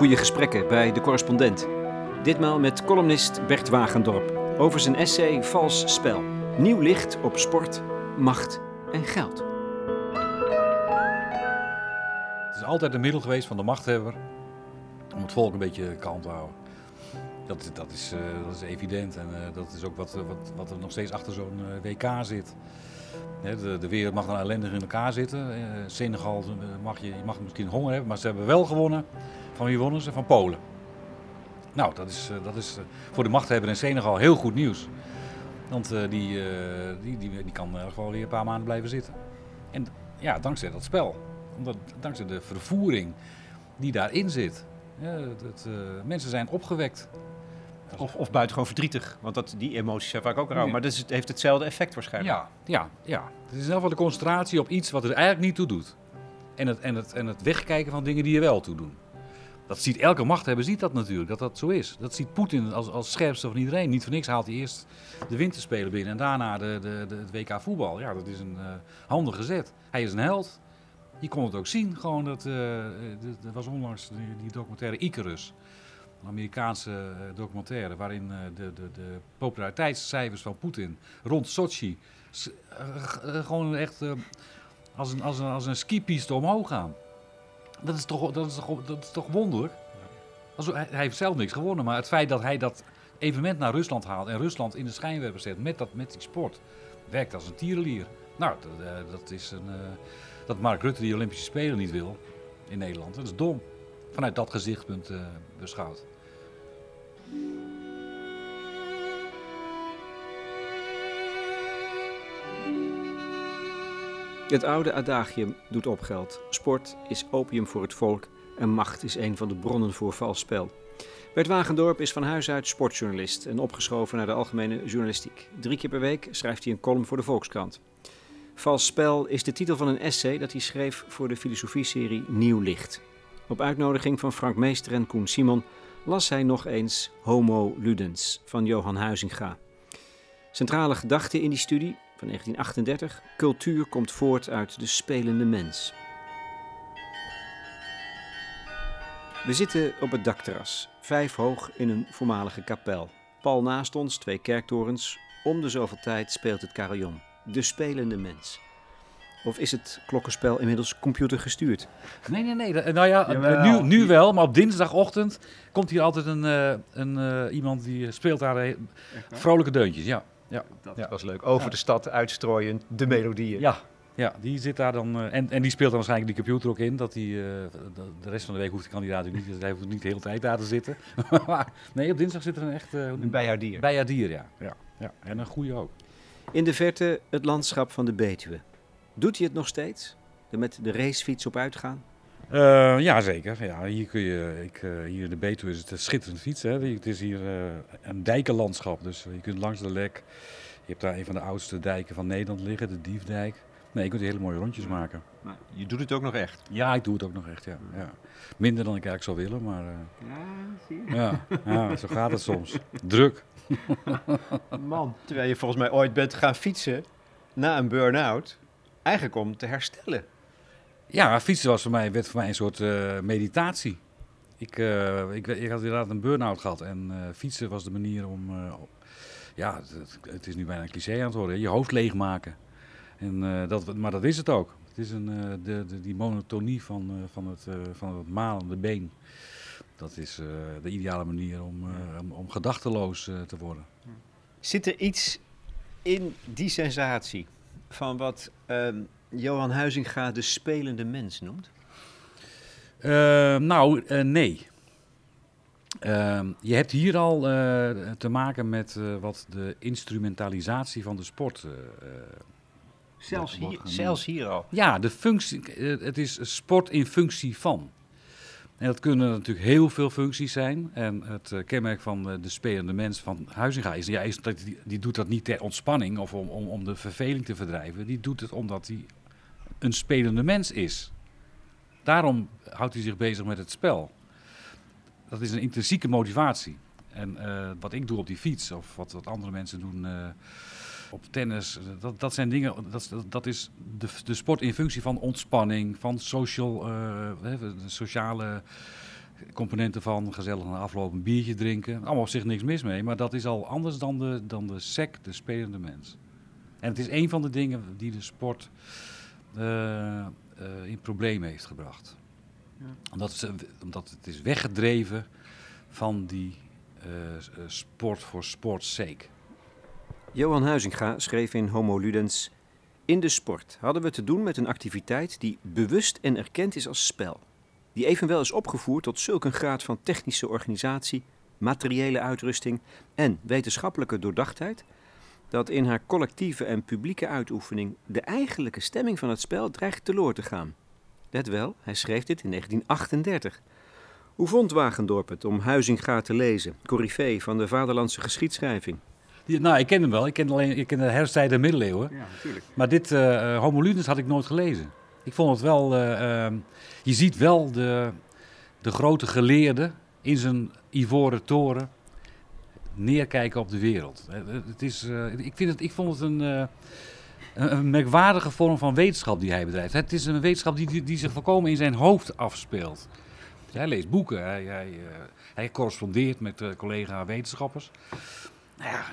goede gesprekken bij de correspondent. Ditmaal met columnist Bert Wagendorp over zijn essay Vals Spel. Nieuw licht op sport, macht en geld. Het is altijd een middel geweest van de machthebber om het volk een beetje kalm te houden. Dat, dat, is, uh, dat is evident en uh, dat is ook wat, wat, wat er nog steeds achter zo'n WK zit. De, de, wereld mag dan ellendig in elkaar zitten. Senegal mag je, je mag misschien honger hebben, maar ze hebben wel gewonnen. Van wie wonnen ze? Van Polen. Nou, dat is, dat is voor de machthebber in Senegal heel goed nieuws. Want uh, die, uh, die, die, die kan uh, gewoon weer een paar maanden blijven zitten. En ja, dankzij dat spel. Omdat, dankzij de vervoering die daarin zit. Ja, dat, mensen zijn opgewekt. Of, of buitengewoon verdrietig, want dat, die emoties zijn vaak ook rauw. Maar dat het heeft hetzelfde effect waarschijnlijk. Ja, ja, ja. Het is in ieder geval de concentratie op iets wat er eigenlijk niet toe doet. En het, en het, en het wegkijken van dingen die er wel toe doen. Dat ziet elke machthebber ziet dat natuurlijk, dat dat zo is. Dat ziet Poetin als, als scherpste van iedereen. Niet voor niks haalt hij eerst de winterspelen binnen en daarna de, de, de, het WK voetbal. Ja, dat is een uh, handige zet. Hij is een held. Je kon het ook zien, gewoon dat, er was onlangs die, documentaire Icarus. Een Amerikaanse uh, documentaire waarin de, de, de populariteitscijfers van Poetin rond Sochi gewoon echt als een, als een, als een skipiste omhoog gaan. Dat is toch, dat is toch, dat is toch wonderlijk? hij, hij heeft zelf niks gewonnen, maar het feit dat hij dat evenement naar Rusland haalt en Rusland in de schijnwerper zet met, dat, met die sport, werkt als een tierenlier. Nou, dat, uh, dat is een, uh, dat Mark Rutte die Olympische Spelen niet wil in Nederland, dat is dom. Vanuit dat gezichtspunt uh, beschouwd. Het oude adagium doet opgeld. Sport is opium voor het volk en macht is een van de bronnen voor vals spel. Bert Wagendorp is van huis uit sportjournalist en opgeschoven naar de algemene journalistiek. Drie keer per week schrijft hij een column voor de Volkskrant. Vals spel is de titel van een essay dat hij schreef voor de filosofieserie Nieuw Licht. Op uitnodiging van Frank Meester en Koen Simon las hij nog eens Homo Ludens van Johan Huizinga. Centrale gedachte in die studie van 1938. Cultuur komt voort uit de spelende mens. We zitten op het dakterras, vijf hoog in een voormalige kapel. Pal naast ons, twee kerktorens. Om de zoveel tijd speelt het carillon. De spelende mens. Of is het klokkenspel inmiddels computergestuurd? Nee, nee, nee. Nou ja, nu, nu wel, maar op dinsdagochtend komt hier altijd een, uh, een uh, iemand die speelt daar vrolijke deuntjes. Ja ja. Dat ja. was leuk. Over de stad uitstrooien, de melodieën. Ja, ja die zit daar dan. Uh, en, en die speelt dan waarschijnlijk die computer ook in. Dat die, uh, de, de, rest van de week hoeft de kandidaat niet. Dus hij hoeft niet de hele tijd daar te zitten. maar nee, op dinsdag zit er een echt. Uh, een bijaardier. Bijaardier, ja. ja. ja. En een goede ook. In de verte het landschap van de Betuwe. Doet hij het nog steeds? Er met de racefiets op uitgaan? Uh, ja, zeker. Ja, hier kun je, ik, uh, hier in de Betuwe is het een schitterend fiets. Hè. Het is hier uh, een dijkenlandschap, dus je kunt langs de lek. Je hebt daar een van de oudste dijken van Nederland liggen, de Diefdijk. Nee, je kunt hele mooie rondjes maken. Maar je doet het ook nog echt? Ja, ik doe het ook nog echt, ja. ja. Minder dan ik eigenlijk zou willen, maar... ja, zie je. Ja, ja, zo gaat het soms. Druk. Man, terwijl je volgens mij ooit bent gaan fietsen na een burn-out, eigenlijk om te herstellen. Ja, fietsen was voor mij, werd voor mij een soort uh, meditatie. Ik, uh, ik, ik, had inderdaad een burn-out gehad en uh, fietsen was de manier om... ja, het, het, is nu bijna een cliché aan het worden, je hoofd leegmaken. En, dat, maar dat is het ook. Het is een, de, de, die monotonie van, van, het, van het malende been. Dat is de ideale manier om, om, om gedachteloos te worden. Zit er iets in die sensatie van wat... Um Johan Huizinga de spelende mens noemt? Uh, nou, uh, nee. Uh, je hebt hier al uh, te maken met wat de instrumentalisatie van de sport. zelfs, hier, zelfs hier al? Ja, de functie, het is sport in functie van. En dat kunnen natuurlijk heel veel functies zijn. En het kenmerk van de spelende mens van Huizinga is, ja, is dat die, die doet dat niet ter ontspanning of om, om, om de verveling te verdrijven. Die doet het omdat hij een spelende mens is. Daarom houdt hij zich bezig met het spel. Dat is een intrinsieke motivatie. En uh, wat ik doe op die fiets, of wat, wat andere mensen doen uh, op tennis, dat, dat zijn dingen, dat, dat is de, de sport in functie van ontspanning, van social, sociale componenten van gezellig na afloop een biertje drinken. Allemaal op zich niks mis mee, maar dat is al anders dan de, dan de sec, de spelende mens. En het is een van de dingen die de sport eh, eh, in problemen heeft gebracht. Ja. Omdat, ze, omdat het is weggedreven van die eh, eh, sport voor sport's sake. Johan Huizinga schreef in Homo Ludens... In de sport hadden we te doen met een activiteit die bewust en erkend is als spel. Die evenwel is opgevoerd tot zulk een graad van technische organisatie, materiële uitrusting en wetenschappelijke doordachtheid... dat in haar collectieve en publieke uitoefening de eigenlijke stemming van het spel dreigt teloor te gaan. Let wel, hij schreef dit in 1938. Hoe vond Wagendorp het om Huizinga te lezen, corifee van de vaderlandse geschiedschrijving? Nou, ik ken hem wel. Ik ken, alleen, ik ken de herfsttijden en middeleeuwen. Ja, natuurlijk. Maar dit Homo Ludens had ik nooit gelezen. Ik vond het wel... eh, ehm, je ziet wel de, de grote geleerde in zijn ivoren toren neerkijken op de wereld. Eh, eh, Het is, eh, ik, vind het, ik vond het een, een, merkwaardige vorm van wetenschap die hij bedrijft. Het is een wetenschap die, die, zich volkomen in zijn hoofd afspeelt. Hij leest boeken, hij, hij, hij correspondeert met collega-wetenschappers. Nou ja,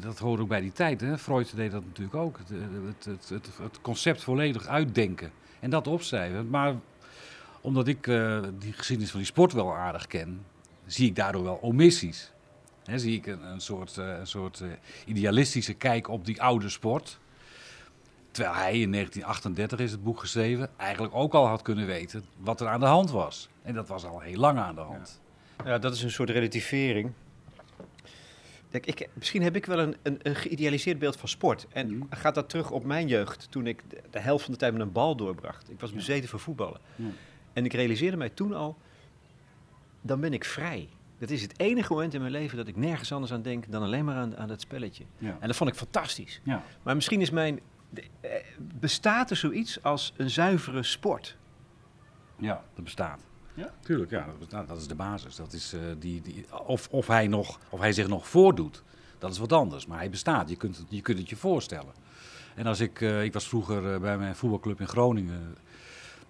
dat hoort ook bij die tijd. Hè? Freud deed dat natuurlijk ook. Het, het, het, het, concept volledig uitdenken en dat opschrijven. Maar omdat ik die geschiedenis van die sport wel aardig ken, zie ik daardoor wel omissies. Zie ik een, een soort, eh, een soort eh, idealistische kijk op die oude sport. Terwijl hij in 1938 is het boek geschreven, eigenlijk ook al had kunnen weten wat er aan de hand was. En dat was al heel lang aan de hand. Ja, dat is een soort relativering. Kijk, ik, misschien heb ik wel een, een, een geïdealiseerd beeld van sport. En Mhm. gaat dat terug op mijn jeugd, toen ik de, de helft van de tijd met een bal doorbracht. Ik was bezeten voor voetballen. En ik realiseerde mij toen al, dan ben ik vrij. Dat is het enige moment in mijn leven dat ik nergens anders aan denk dan alleen maar aan, aan dat spelletje. Ja. En dat vond ik fantastisch. Ja. Maar misschien is mijn... de- eh, bestaat er zoiets als een zuivere sport? Ja, dat bestaat. Ja? Tuurlijk, ja, dat, bestaat. dat is de basis. Dat is, eh, die, die, of, of, hij nog, of hij zich nog voordoet, dat is wat anders. Maar hij bestaat, je kunt het je, kunt het je voorstellen. En als ik, eh, ik was vroeger bij mijn voetbalclub in Groningen,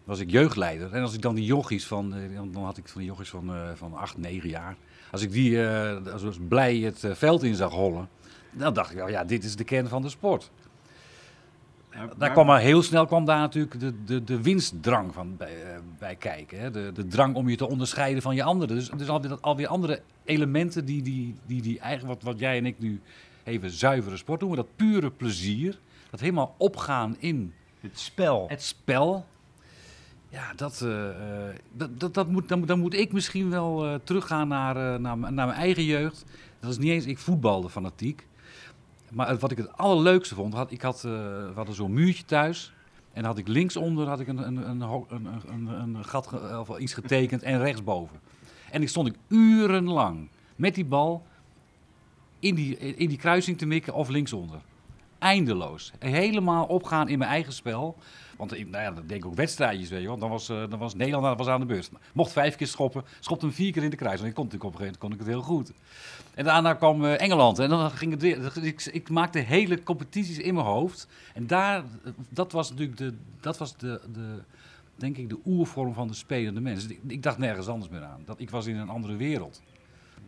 was ik jeugdleider. En als ik dan die jochies van, eh, dan had ik van die jochies van, eh van 8, 9 jaar. Als ik die eh, als blij het veld in zag hollen, dan dacht ik, wel, ja, dit is de kern van de sport. Daar kwam maar heel snel kwam daar natuurlijk de, de, de winstdrang van bij, bij kijken. Hè? De, de drang om je te onderscheiden van je anderen. Dus, dus alweer, alweer andere elementen die, die, die, die eigenlijk, wat, wat jij en ik nu even zuivere sport noemen. Dat pure plezier. Dat helemaal opgaan in Het spel. het spel. Ja, dat, eh, eh, dat, dat, dat moet, dan, moet- dan moet ik misschien wel eh, teruggaan naar, naar, naar mijn eigen jeugd. Dat is niet eens, ik voetbalde fanatiek. Maar wat ik het allerleukste vond, had, ik had, we hadden zo'n muurtje thuis. En had ik linksonder had ik een, een, een, een, een, gat of iets getekend en rechtsboven. En ik stond ik urenlang met die bal in die, in die kruising te mikken of linksonder. Eindeloos. Helemaal opgaan in mijn eigen spel. Want nou ja, denk ik ook wedstrijdjes, weet je. Dan was, eh, dan was Nederland was aan de beurt. Mocht vijf keer schoppen, schopte hem vier keer in de kruis. Want ik kon natuurlijk op een gegeven moment kon ik het heel goed. En daarna kwam eh, Engeland. En dan ging. Ik, ik maakte hele competities in mijn hoofd. En daar, dat was natuurlijk de, dat was de, de, denk ik, de oervorm van de spelende mens. Ik, ik dacht nergens anders meer aan. Dat, ik was in een andere wereld.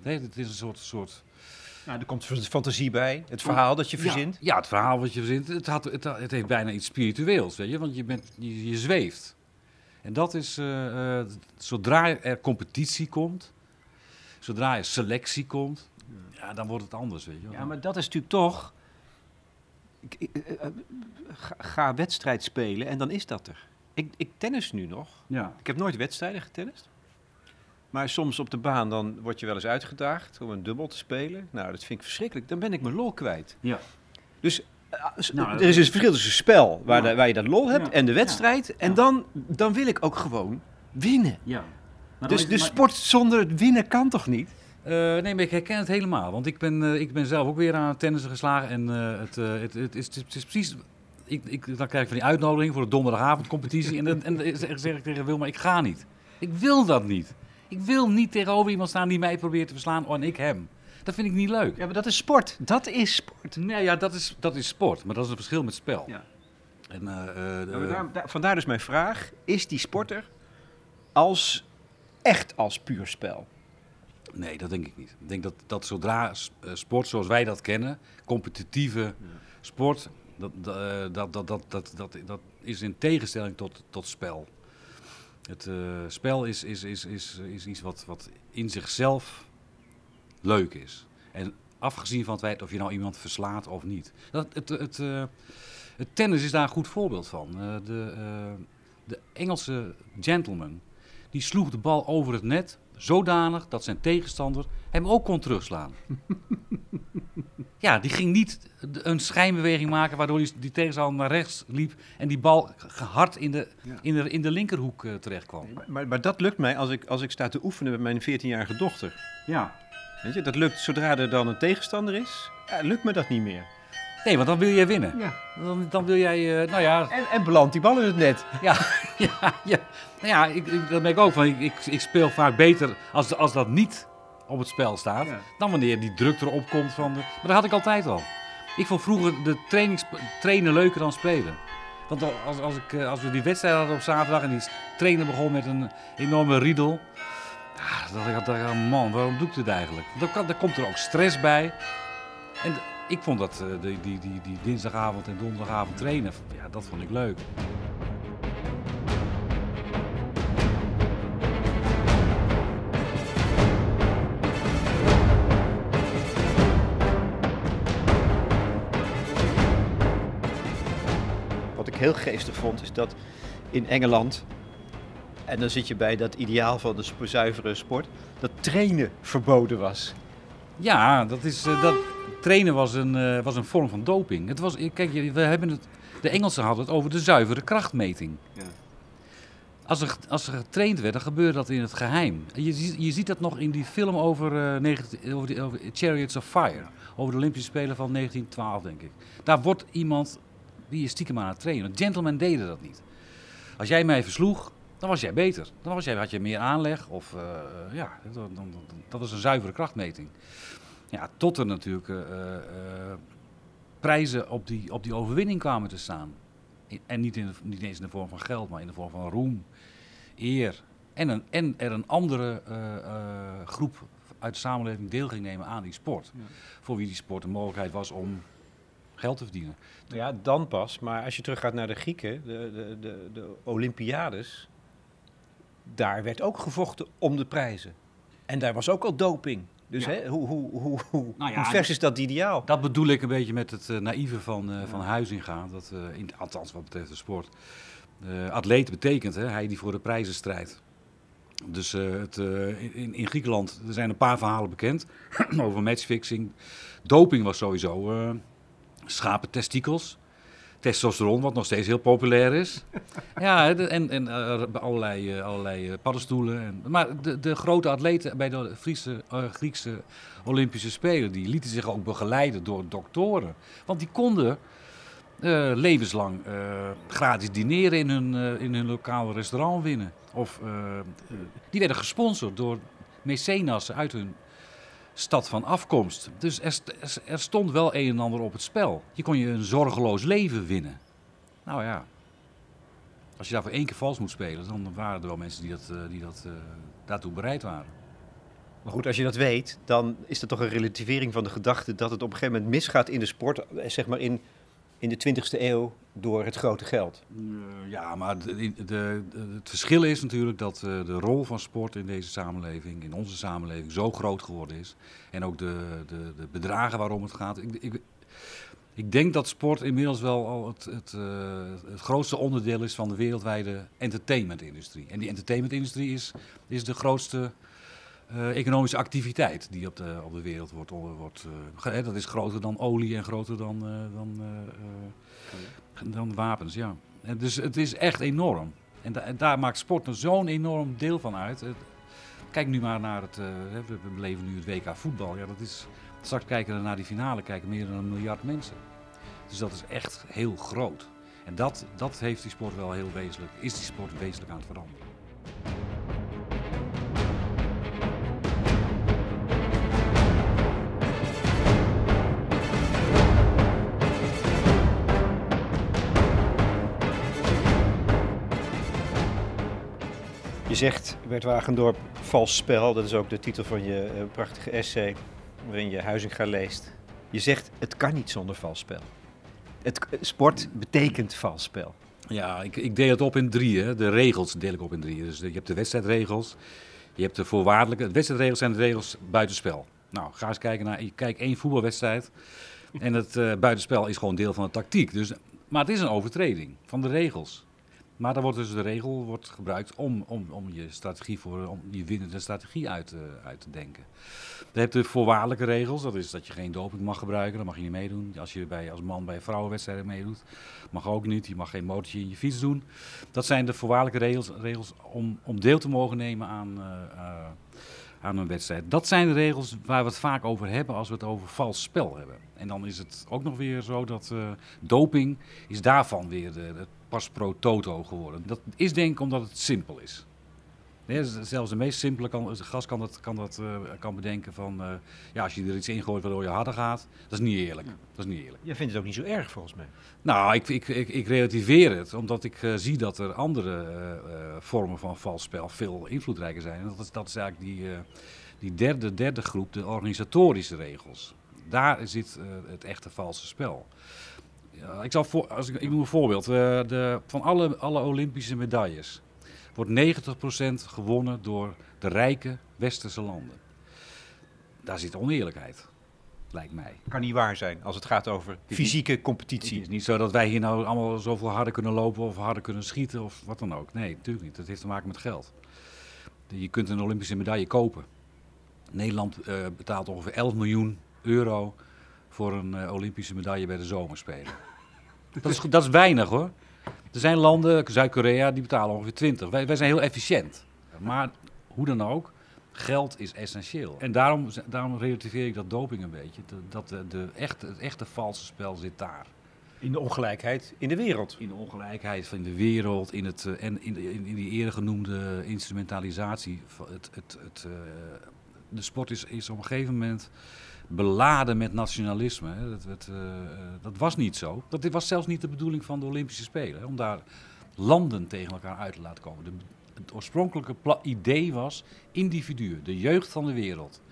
Nee, het is een soort, soort Nou, er komt fantasie bij. Het verhaal dat je verzint. ja, ja, het verhaal wat je verzint, het, had, het, het heeft bijna iets spiritueels, weet je, want je, bent, je, je zweeft. En dat is, eh, eh, zodra er competitie komt, zodra er selectie komt, ja, dan wordt het anders, weet je wel. Ja, maar dat is natuurlijk toch... Eh, Ga, ga wedstrijd spelen en dan is dat er. Ik, ik tennis nu nog. ja. Ik heb nooit wedstrijden getennist. Maar soms op de baan dan word je wel eens uitgedaagd om een dubbel te spelen. Nou, dat vind ik verschrikkelijk. Dan ben ik mijn lol kwijt. Ja. Dus eh, Nou, er is een verschil tussen spel, waar, Ja. de- waar je dat lol hebt, Ja. en de wedstrijd. En dan, dan wil ik ook gewoon winnen. ja. Dus de sport zonder het winnen kan toch niet? Eh, nee, maar ik herken het helemaal. Want ik ben, eh, ik ben zelf ook weer aan tennissen geslagen. En het, het, het, is, het is precies... Ik, ik, dan krijg ik van die uitnodiging voor de donderdagavondcompetitie. en dan, en zeg ik tegen Wilma, ik ga niet. Ik wil dat niet. Ik wil niet tegenover iemand staan die mij probeert te verslaan en ik hem. Dat vind ik niet leuk. Ja, maar dat is sport. Dat is sport. Nee, ja, dat is, dat is sport. Maar dat is een verschil met spel. Ja. En, eh, eh, eh, daar- daar- vandaar dus mijn vraag. Is die sporter als echt als puur spel. Nee, dat denk ik niet. Ik denk dat, dat zodra sport zoals wij dat kennen, competitieve sport, dat, dat, dat, dat, dat, dat, dat is in tegenstelling tot, tot spel. Het eh, spel is, is, is, is, is iets wat, wat in zichzelf leuk is. En afgezien van het feit of je nou iemand verslaat of niet. Dat, het, het, eh, het tennis is daar een goed voorbeeld van. Eh, de, de Engelse gentleman die sloeg de bal over het net zodanig dat zijn tegenstander hem ook kon terugslaan. ja, die ging niet een schijnbeweging maken waardoor die, die tegenstander naar rechts liep en die bal hard in de, Ja. in de, in de linkerhoek eh, terecht kwam. Maar, maar dat lukt mij als ik, als ik sta te oefenen met mijn 14-jarige dochter. Ja. Weet je, dat lukt zodra er dan een tegenstander is. Ja, lukt me dat niet meer. Nee, want dan wil jij winnen. Ja. Dan, dan wil jij, eh, nou ja, En, en belandt die bal in het net. Ja, ja, ja. Nou ja, ik, ik, dat merk ik ook van. Ik, ik, ik speel vaak beter als, als dat niet op het spel staat. Ja. Dan wanneer die druk erop komt van de. Maar dat had ik altijd al. Ik vond vroeger de trainings, trainen leuker dan spelen. Want als, als, ik, eh, als we die wedstrijd hadden op zaterdag en die trainer begon met een enorme riedel. Ja, dan dacht ik man, waarom doe ik dit eigenlijk? Dan, kan, dan komt er ook stress bij. En ik vond dat eh, die, die, die, die dinsdagavond en donderdagavond trainen, ja, dat vond ik leuk. Heel geestig vond, is dat in Engeland, en dan zit je bij dat ideaal van de zuivere sport, dat trainen verboden was. Ja, dat is, eh, dat, trainen was een, eh, was een vorm van doping. Het was, kijk, je- we hebben het, de Engelsen hadden het over de zuivere krachtmeting. Ja. Als er, als er getraind werd, dan gebeurde dat in het geheim. Je, ziet- je ziet dat nog in die film over, eh, 19 over, die, over Chariots of Fire. Over de Olympische Spelen van 1912, denk ik. Daar wordt iemand, die is stiekem aan het trainen. Gentlemen deden dat niet. Als jij mij versloeg, dan was jij beter. Dan was jij, had je meer aanleg. Of, eh, ja, dan, dan, dan- dat was een zuivere krachtmeting. Ja, tot er natuurlijk eh, eh, eh, prijzen op die, op die overwinning kwamen te staan. En niet, in de, niet eens in de vorm van geld, maar in de vorm van roem, eer. En, een, en er een andere eh, eh, groep uit de samenleving deel ging nemen aan die sport. Ja. Voor wie die sport een mogelijkheid was om geld te verdienen. Nou ja, dan pas. Maar als je teruggaat naar de Grieken, de, de, de, de Olympiades, daar werd ook gevochten om de prijzen. En daar was ook al doping. Dus Ja. hè, hoe, hoe, hoe, hoe, Nou ja, hoe vers is dat ideaal? Dat bedoel ik een beetje met het eh, naïeve van, eh van Huizinga. Dat, eh, in, althans wat betreft de sport. Eh, atleet betekent hè, hij die voor de prijzen strijdt. Dus eh, het, eh, in, in Griekenland er zijn een paar verhalen bekend over matchfixing. Doping was sowieso eh schapen testikels. Testosteron, wat nog steeds heel populair is. ja, en, en eh, allerlei, eh, allerlei eh, paddenstoelen. En, maar de, de grote atleten bij de Friese, Griekse Olympische Spelen, die lieten zich ook begeleiden door doktoren. Want die konden levenslang gratis dineren in hun, in hun lokale restaurant winnen. Of die werden gesponsord door mecenassen uit hun stad van afkomst. Dus er, st- stond wel een en ander op het spel. Je kon je een zorgeloos leven winnen. Nou ja, als je daarvoor één keer vals moet spelen, dan waren er wel mensen die, dat, eh, die dat, eh, daartoe bereid waren. Maar goed, als je dat weet, dan is er toch een relativering van de gedachte dat het op een gegeven moment misgaat in de sport, eh, zeg maar in, in de 20e eeuw, door het grote geld. Eh, ja, maar de, het verschil is natuurlijk dat eh, de rol van sport in deze samenleving, in onze samenleving, zo groot geworden is. En ook de, bedragen waarom het gaat. Ik, ik, ik denk dat sport inmiddels wel het, het, eh, het grootste onderdeel is van de wereldwijde entertainmentindustrie. En die entertainmentindustrie is, is de grootste eh, economische activiteit die op de, op de wereld wordt. wordt eh, dat is groter dan olie en groter dan, eh, dan, dan wapens, ja. En dus het is echt enorm. En, da- en daar maakt sport er zo'n enorm deel van uit. Kijk nu maar naar het, we beleven nu het WK voetbal. Ja, dat is, straks kijken we naar die finale, kijken meer dan een miljard mensen. Dus dat is echt heel groot. En dat, dat heeft die sport wel heel wezenlijk, is die sport wezenlijk aan het veranderen. Zegt, Bert Wagendorp, vals spel. Dat is ook de titel van je uh, prachtige essay waarin je Huizinga leest. Je zegt, het kan niet zonder vals spel. Het, sport betekent vals spel. Ja, ik, ik deel het op in drie. De regels deel ik op in drie. Dus je hebt de wedstrijdregels, je hebt de voorwaardelijke... De wedstrijdregels zijn de regels buitenspel. Nou, ga eens kijken naar... Kijk één voetbalwedstrijd en het uh, buitenspel is gewoon deel van de tactiek. Dus, maar het is een overtreding van de regels. Maar dan wordt dus de regel wordt gebruikt om, om, om je strategie voor om je winnende strategie uit, uit te denken. Je hebt de voorwaardelijke regels, dat is dat je geen doping mag gebruiken, dat mag je niet meedoen. Als je bij, als man bij vrouwenwedstrijden meedoet, mag ook niet. Je mag geen motortje in je fiets doen. Dat zijn de voorwaardelijke regels, regels om, om deel te mogen nemen aan, uh, uh, aan een wedstrijd. Dat zijn de regels waar we het vaak over hebben als we het over vals spel hebben. En dan is het ook nog weer zo dat uh, doping is daarvan weer de, de pas pro toto geworden. Dat is denk ik omdat het simpel is. Nee, zelfs de meest simpele kan, gast kan dat, kan, dat, uh, kan bedenken van... Uh, ja, als je er iets ingooit waardoor je harder gaat, dat is niet eerlijk. Ja. Dat is niet eerlijk. Jij vindt het ook niet zo erg volgens mij? Nou, ik, ik, ik, ik relativeer het, omdat ik uh, zie dat er andere vormen van vals spel veel invloedrijker zijn. En dat is, dat is eigenlijk die, die derde, derde groep, de organisatorische regels. Daar zit het echte valse spel. Ja, ik, zal voor, als ik, ik noem een voorbeeld. Uh, de, van alle, alle Olympische medailles wordt 90% gewonnen door de rijke westerse landen. Daar zit oneerlijkheid, lijkt mij. Kan niet waar zijn als het gaat over fysieke competitie. Het is niet zo dat wij hier nou allemaal zoveel harder kunnen lopen of harder kunnen schieten of wat dan ook. Nee, natuurlijk niet. Dat heeft te maken met geld. Je kunt een Olympische medaille kopen. Nederland uh, betaalt ongeveer 11 miljoen euro voor een uh, Olympische medaille bij de zomerspelen. Dat is, dat is weinig hoor. Er zijn landen, Zuid-Korea, die betalen ongeveer 20. Wij, wij zijn heel efficiënt. Maar hoe dan ook, geld is essentieel. En daarom, daarom relativeer ik dat doping een beetje. Dat de, de echte, het echte valse spel zit daar. In de ongelijkheid in de wereld. In de ongelijkheid van de wereld, in het, en in, in, in die eerder genoemde instrumentalisatie. Het, het, het, uh, de sport is, is op een gegeven moment beladen met nationalisme. Dat, dat, uh, dat, was niet zo. Dat was zelfs niet de bedoeling van de Olympische Spelen. Om daar landen tegen elkaar uit te laten komen. De, het oorspronkelijke idee was individuen, de jeugd van de wereld,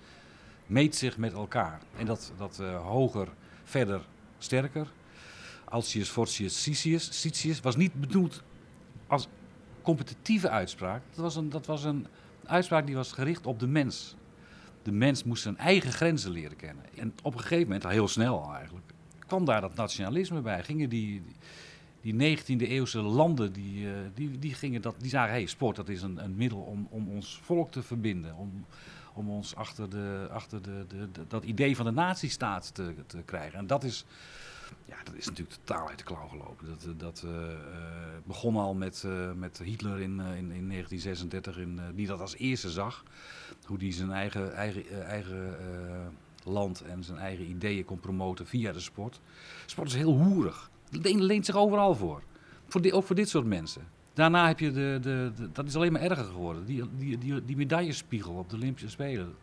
meet zich met elkaar. En dat, dat uh, hoger, verder, sterker. Alcius, Fortius, Cicius, Cicius was niet bedoeld als competitieve uitspraak. Dat was, een, dat was een uitspraak die was gericht op de mens de mens moest zijn eigen grenzen leren kennen. En op een gegeven moment, heel snel eigenlijk, kwam daar dat nationalisme bij. Gingen die, die 19e eeuwse landen, die, uh, die, die, gingen dat, die zagen, hey, sport dat is een, een middel om, om ons volk te verbinden. Om, om ons achter, de, achter de, de, de dat idee van de nazistaat te, te krijgen. En dat is, ja, dat is natuurlijk totaal uit de klauw gelopen. Dat, dat uh, begon al met, met Hitler in, in, in 1936, in, die dat als eerste zag. Hoe die zijn eigen, eigen, eigen land en zijn eigen ideeën kon promoten via de sport. Sport is heel hoerig. Het leent zich overal voor. voor ook voor dit soort mensen. Daarna heb je de, de, de, dat is alleen maar erger geworden. Die, die, die, die medaillespiegel op de Olympische Spelen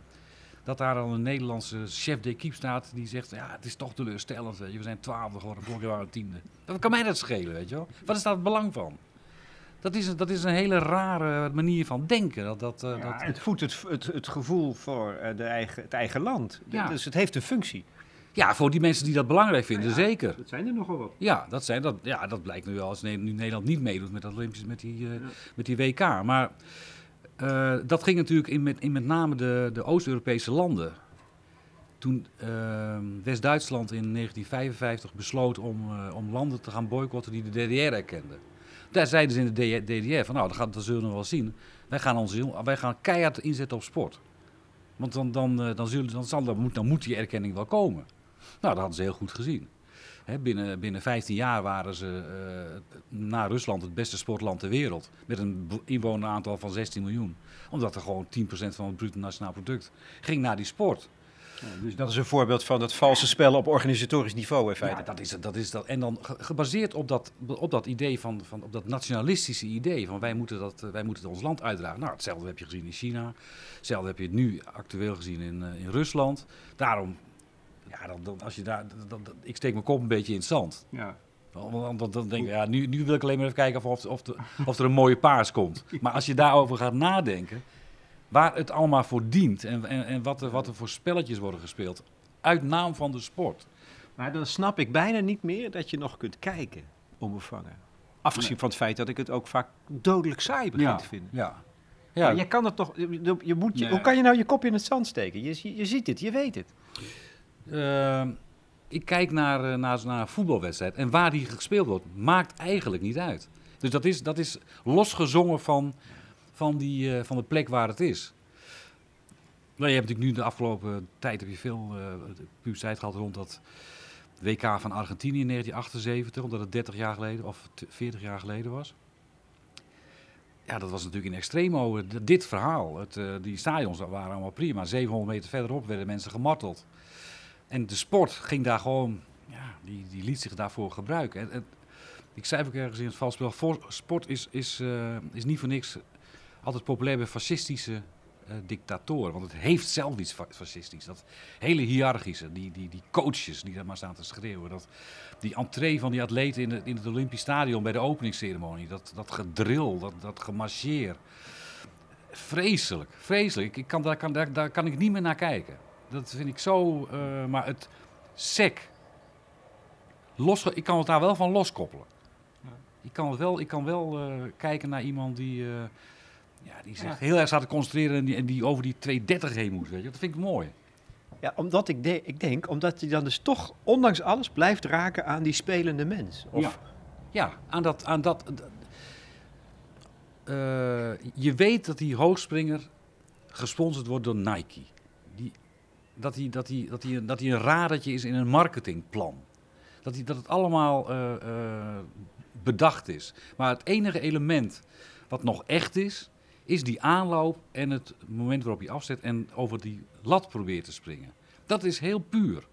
dat daar dan een Nederlandse chef d'équipe staat die zegt, ja, het is toch teleurstellend, weet je. we zijn twaalfde geworden, vorig jaar waren we tiende. Wat kan mij dat schelen, weet je wel? Wat is daar het belang van? Dat is, dat is een hele rare manier van denken. Dat, dat, ja, dat... Het voedt het, het, het gevoel voor uh, de eigen, het eigen land. Ja. Dus het heeft een functie. Ja, voor die mensen die dat belangrijk vinden, ja, zeker. Dat zijn er nogal wat. Ja, dat, zijn, dat, ja, dat blijkt nu wel als nu Nederland niet meedoet met, dat Olympisch, met, die, uh, met die WK. Maar uh, dat ging natuurlijk in met, in met name de, de Oost-Europese landen. Toen uh, West-Duitsland in 1955 besloot om, uh, om landen te gaan boycotten die de DDR erkenden. Daar zeiden ze in de DDR van nou, dat, zullen we wel zien. Wij gaan, ons, wij gaan keihard inzetten op sport. Want dan, dan, uh, dan, zullen, dan, zal, dan, moet, dan moet die erkenning wel komen. Nou, dat hadden ze heel goed gezien. He, binnen, binnen 15 jaar waren ze uh, na Rusland het beste sportland ter wereld. Met een inwoneraantal van 16 miljoen. Omdat er gewoon 10% van het bruto nationaal product ging naar die sport. Ja, dus dat is een voorbeeld van dat valse spel op organisatorisch niveau in feite. Ja, dat is, dat is dat. En dan gebaseerd op dat, op dat idee van, van op dat nationalistische idee van wij moeten, dat, wij moeten ons land uitdragen. Nou, hetzelfde heb je gezien in China. Hetzelfde heb je nu actueel gezien in, uh, in Rusland. Daarom ja, dan, dan, als je daar, dan, ik steek mijn kop een beetje in het zand. Ja. Want dan, dan denk ik, ja, nu, nu wil ik alleen maar even kijken of, of, de, of er een mooie paars komt. Maar als je daarover gaat nadenken, waar het allemaal voor dient en, en, en wat, er, wat er voor spelletjes worden gespeeld, uit naam van de sport. Maar dan snap ik bijna niet meer dat je nog kunt kijken onbevangen. Afgezien van het feit dat ik het ook vaak dodelijk saai begin te vinden. Ja. Ja. je kan het toch, je, je moet, je, Nee. hoe kan je nou je kopje in het zand steken? Je, zie- je ziet het, je weet het. Ehm, ik kijk naar, eh, naar, naar een voetbalwedstrijd en waar die gespeeld wordt, maakt eigenlijk niet uit. Dus dat is, dat is losgezongen van, van, die, eh, van de plek waar het is. Nou, je hebt natuurlijk nu de afgelopen tijd heb je veel eh publiciteit gehad rond dat WK van Argentinië in 1978, omdat het 30 jaar geleden of t- 40 jaar geleden was. Ja, dat was natuurlijk in d- Dit verhaal, het, die stadions waren allemaal prima. 700 meter verderop werden mensen gemarteld. En de sport ging daar gewoon, ja, die, die liet zich daarvoor gebruiken. En, en ik zei ook ergens in het valspel, sport is, is, eh, is niet voor niks altijd populair bij fascistische eh, dictatoren. Want het heeft zelf iets fa- fascistisch. Dat hele hiërarchische, die, die, die coaches die daar maar staan te schreeuwen. Dat, die entree van die atleten in, in het Olympisch Stadion bij de openingsceremonie. Dat, dat gedril, dat, dat gemarcheer. Vreselijk, vreselijk. Ik kan, daar, kan, daar, daar kan ik niet meer naar kijken. Dat vind ik zo. eh, maar het sec. Los, ik kan het daar wel van loskoppelen. Ik kan, het wel, ik kan wel eh, kijken naar iemand die, eh, ja, die zich heel erg staat te concentreren en die, en die over die 230 heen moet. Weet je. Dat vind ik mooi. Ja, omdat ik, de- ik denk, omdat hij dan dus toch, ondanks alles, blijft raken aan die spelende mens. Of, Ja. Ja, aan dat. Aan dat eh, je weet dat die hoogspringer gesponsord wordt door Nike. Dat hij dat die, dat die, dat die een radertje is in een marketingplan. Dat, die, dat het allemaal eh, eh, bedacht is. Maar het enige element wat nog echt is, is die aanloop en het moment waarop hij afzet en over die lat probeert te springen. Dat is heel puur.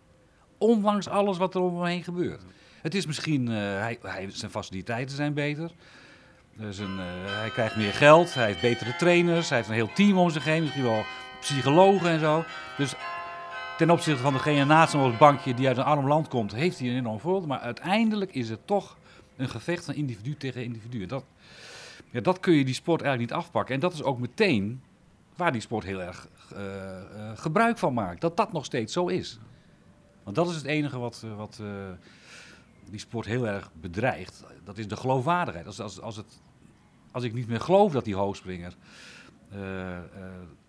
Ondanks alles wat er om hem heen gebeurt. Het is misschien, eh, hij, hij, zijn faciliteiten zijn beter. Hij krijgt meer geld, hij heeft betere trainers, hij heeft een heel team om zich heen, misschien wel psychologen en zo. Dus ten opzichte van degene naast hem op bankje die uit een arm land komt, heeft hij een enorm voordeel. Maar uiteindelijk is het toch een gevecht van individu tegen individu. Dat, ja, dat kun je die sport eigenlijk niet afpakken. En dat is ook meteen waar die sport heel erg eh, eh, gebruik van maakt. Dat dat nog steeds zo is. Want dat is het enige wat, eh, die sport heel erg bedreigt. Dat is de geloofwaardigheid. Als, als, als, het, als ik niet meer geloof dat die hoogspringer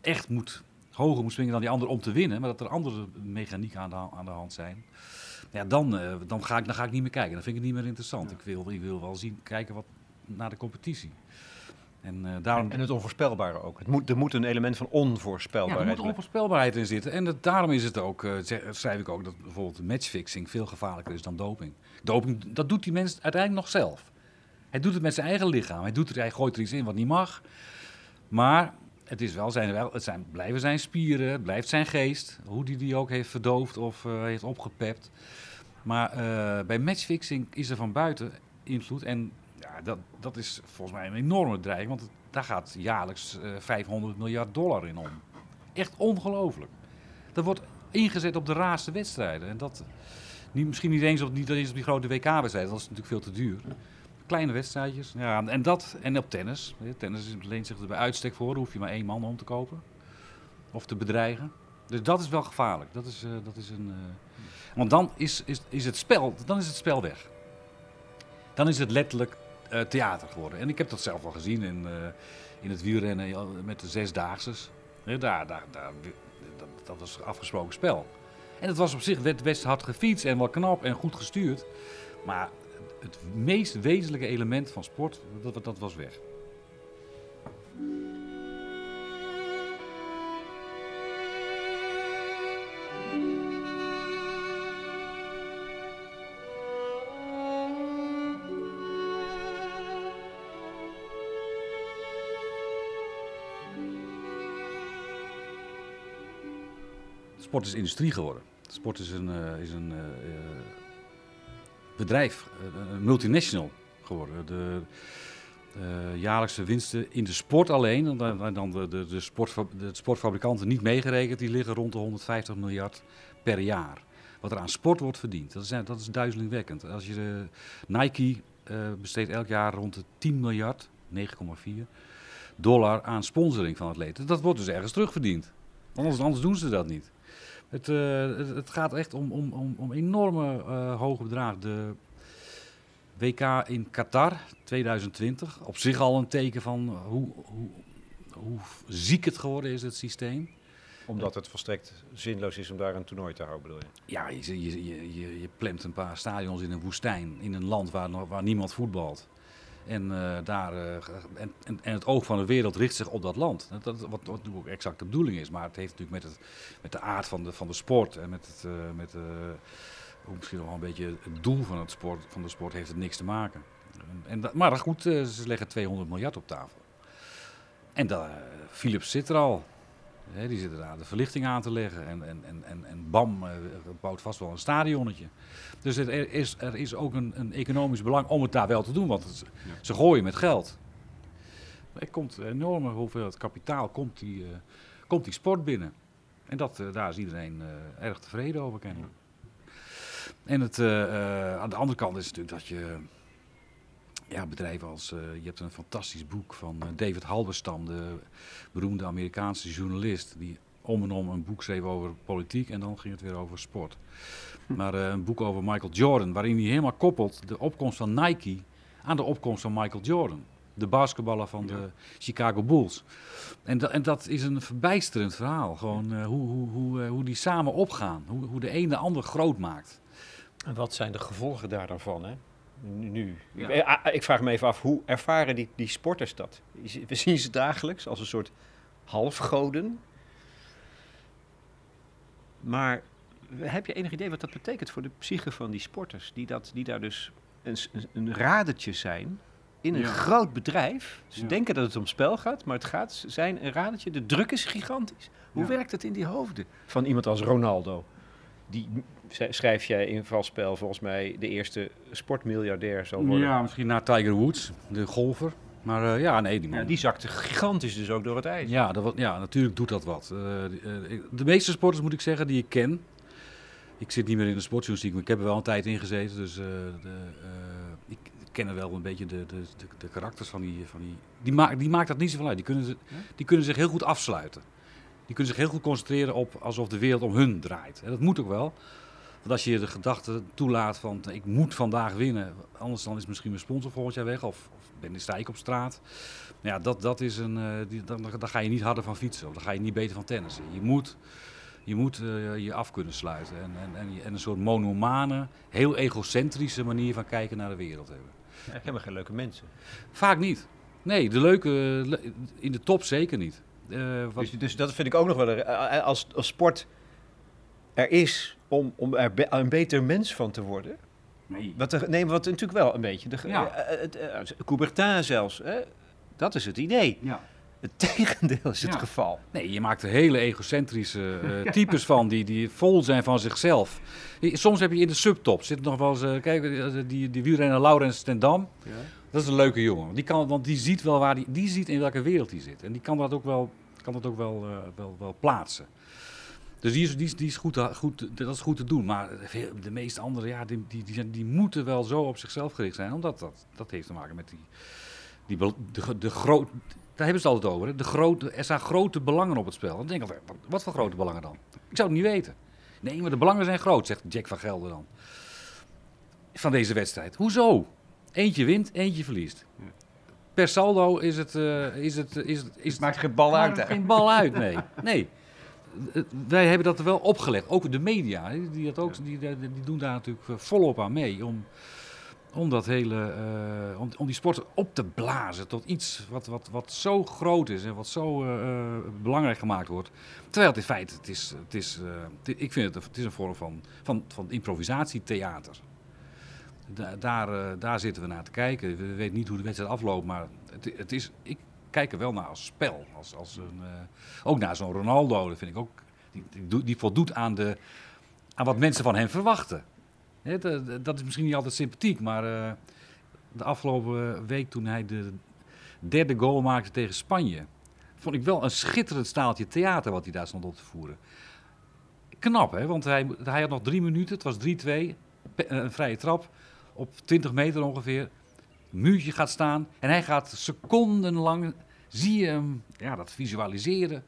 echt moet, hoger moet springen dan die ander om te winnen, maar dat er andere mechanieken aan de, aan de hand zijn, ja, dan, eh, dan, ga ik, dan ga ik niet meer kijken. Dan vind ik het niet meer interessant. Ik, wil, ik wil wel zien, kijken wat, naar de competitie. En eh, daarom... En het onvoorspelbare ook. Het moet, er moet een element van Ja, onvoorspelbaarheid er moet onvoorspelbaarheid in zitten. En dat, daarom is het ook, eh, schrijf ik ook, dat bijvoorbeeld matchfixing veel gevaarlijker is dan doping. Doping, dat doet die mens uiteindelijk nog zelf. Hij doet het met zijn eigen lichaam. Hij, doet er, hij gooit er iets in wat niet mag. Maar het, is wel zijn, wel, het zijn, blijven zijn spieren, het blijft zijn geest. Hoe die die ook heeft verdoofd of eh, heeft opgepept. Maar eh, bij matchfixing is er van buiten invloed. En ja, dat, dat is volgens mij een enorme dreiging. Want daar gaat jaarlijks eh 500 miljard dollar in om. Echt ongelooflijk. Dat wordt ingezet op de raarste wedstrijden. En dat niet, misschien niet eens, op, niet eens op die grote WK-wedstrijden. Dat is natuurlijk veel te duur. Kleine wedstrijdjes. Ja, en dat en op tennis. Tennis is- leent zich er bij uitstek voor. Hoef je maar één man om te kopen. Of te bedreigen. Dus dat is wel gevaarlijk. Dat is, eh, dat is een, eh, Want dan is, is, is het spel, dan is het spel weg. Dan is het letterlijk eh, theater geworden. En ik heb dat zelf al gezien in, in het wielrennen met de zesdaagses. Daar, daar, daar, dat, dat was afgesproken spel. En het was op zich werd best hard gefietst en wel knap en goed gestuurd. Maar het meest wezenlijke element van sport, dat, dat was weg. Sport is industrie geworden. Sport is een, eh, is een eh, eh, bedrijf, eh, een multinational geworden. De eh, jaarlijkse winsten in de sport alleen, en dan, dan de, de, de, sportfa- de sportfabrikanten niet meegerekend, die liggen rond de 150 miljard per jaar. wat er aan sport wordt verdiend. Dat is, dat is duizelingwekkend. Als je de Nike besteedt elk jaar rond de 10 miljard, 9,4 dollar aan sponsoring van atleten. Dat wordt dus ergens terugverdiend. Anders, anders doen ze dat niet. Het, uh, het, het, gaat echt om, om, om, om enorme uh, hoge bedragen. De WK in Qatar 2020, op zich al een teken van hoe, hoe, hoe ziek het geworden is, het systeem omdat het volstrekt zinloos is om daar een toernooi te houden, bedoel je? Ja, je, je, je, je plemt een paar stadions in een woestijn, in een land waar, waar niemand voetbalt. En, uh, daar, uh, en, en, en, het oog van de wereld richt zich op dat land. Dat, dat, wat, wat ook exact de bedoeling is. Maar het heeft natuurlijk met, het, met de aard van de, van de sport en met het, uh, met, misschien wel een beetje het doel van, het sport, van de sport heeft het niks te maken. En, en maar goed, ze leggen 200 miljard op tafel. En Philips zit er al die zitten daar de verlichting aan te leggen. En, en, en, en, en BAM uh, bouwt vast wel een stadionnetje. Dus er is, er is ook een, een economisch belang om het daar wel te doen. Want ze gooien met geld. Er komt een enorme hoeveelheid kapitaal komt die, uh, komt die sport binnen. En dat, uh, daar is iedereen erg tevreden over kennelijk. En het, aan de andere kant is het natuurlijk dat je ja, bedrijven als. Uh, je hebt een fantastisch boek van uh, David Halberstam, de beroemde Amerikaanse journalist. Die om en om een boek schreef over politiek en dan ging het weer over sport. Hm. Maar uh, een boek over Michael Jordan, waarin hij helemaal koppelt de opkomst van Nike aan de opkomst van Michael Jordan. De basketballer van de Chicago Bulls. En, da en dat is een verbijsterend verhaal. Gewoon hoe, hoe, hoe, hoe die samen opgaan. Hoe, hoe de een de ander groot maakt. En wat zijn de gevolgen daar dan van? Hè? Nu. Ik, ah, ik, vraag me even af, hoe ervaren die, die sporters dat? We zien ze dagelijks als een soort halfgoden. Maar heb je enig idee wat dat betekent voor de psyche van die sporters? Die, dat, die daar dus een, een radertje zijn in een groot bedrijf. Ze denken dat het om spel gaat, maar het gaat zijn een radertje. De druk is gigantisch. Hoe werkt het in die hoofden van iemand als Ronaldo? Die schrijf jij in valspel volgens mij de eerste sportmiljardair zal worden. Ja, misschien na Tiger Woods, de golfer. Maar uh, ja, nee, die man. Ja, die zakte gigantisch dus ook door het ijs. Ja, dat, ja natuurlijk doet dat wat. Uh, de, de, meeste sporters moet ik zeggen die ik ken. Ik zit niet meer in de sportjournalistiek, maar ik heb er wel een tijd in gezeten. Dus uh, de, ik ken wel een beetje de, de, de, karakters van die... Van die, die, maakt, die maakt dat niet zoveel uit. Die kunnen, die kunnen zich heel goed afsluiten. Die kunnen zich heel goed concentreren op alsof de wereld om hun draait. En dat moet ook wel. Want als je de gedachte toelaat van ik moet vandaag winnen, anders dan is misschien mijn sponsor volgend jaar weg of, of ben ik strijk op straat. Nou ja, dat, dat is een, uh, die, dan, dan ga je niet harder van fietsen of dan ga je niet beter van tennissen. Je moet, je, moet uh, je af kunnen sluiten en, en, en, en, een soort monomane, heel egocentrische manier van kijken naar de wereld hebben. Ja, ik heb geen leuke mensen. Vaak niet. Nee, de leuke, in de top zeker niet. Uh, dus, dus, dat vind ik ook nog wel, eh, als, als sport er is om, om er een beter mens van te worden. Nee. Wat er, nee, wat natuurlijk wel een beetje. De, ja. Coubertin zelfs, hè? dat is het idee. Ja. Het tegendeel is het geval. Nee, je maakt er hele egocentrische uh, types van die, die vol zijn van zichzelf. Soms heb je in de subtop, zit nog wel eens, uh, kijk, die, die wielrenner Laurens ten Dam. Ja. Dat is een leuke jongen. Die kan, want die ziet wel waar die, die ziet in welke wereld hij zit. En die kan dat ook wel, kan dat ook wel, uh, wel, wel plaatsen. Dus die is, die is, die is goed, goed, dat is goed te doen. Maar de meeste anderen, ja, die, die, die, die, moeten wel zo op zichzelf gericht zijn. Omdat dat, dat heeft te maken met die, die de, de, groot, daar hebben ze het altijd over. Hè? De grote, er staan grote belangen op het spel. Dan denk ik altijd, wat voor grote belangen dan? Ik zou het niet weten. Nee, maar de belangen zijn groot, zegt Jack van Gelder dan. Van deze wedstrijd. Hoezo? Eentje wint, eentje verliest. Per saldo is het... Uh, is het, is het, is het maakt geen bal uit, hè? Geen bal uit, nee. nee. Wij hebben dat er wel opgelegd. Ook de media, die, dat ook, die, die doen daar natuurlijk volop aan mee. Om, om, dat hele, uh, om, om die sport op te blazen tot iets wat, wat, wat zo groot is en wat zo uh, belangrijk gemaakt wordt. Terwijl het in feite, het is, het is, uh, ik vind het, het is een vorm van, van, van improvisatietheater daar, uh, daar zitten we naar te kijken. We weten niet hoe de wedstrijd afloopt, maar het, het is, ik kijk er wel naar als spel. Als, als een, uh, ook naar zo'n Ronaldo, dat vind ik ook, die, die, voldoet aan, de, aan wat mensen van hem verwachten. Dat, is misschien niet altijd sympathiek, maar uh, de afgelopen week toen hij de derde goal maakte tegen Spanje, vond ik wel een schitterend staaltje theater wat hij daar stond op te voeren knap, hè? Want hij, hij had nog drie minuten, het was 3-2. pe- Een vrije trap op 20 meter ongeveer. Muurtje gaat staan en hij gaat secondenlang, zie je hem, ja, dat visualiseren.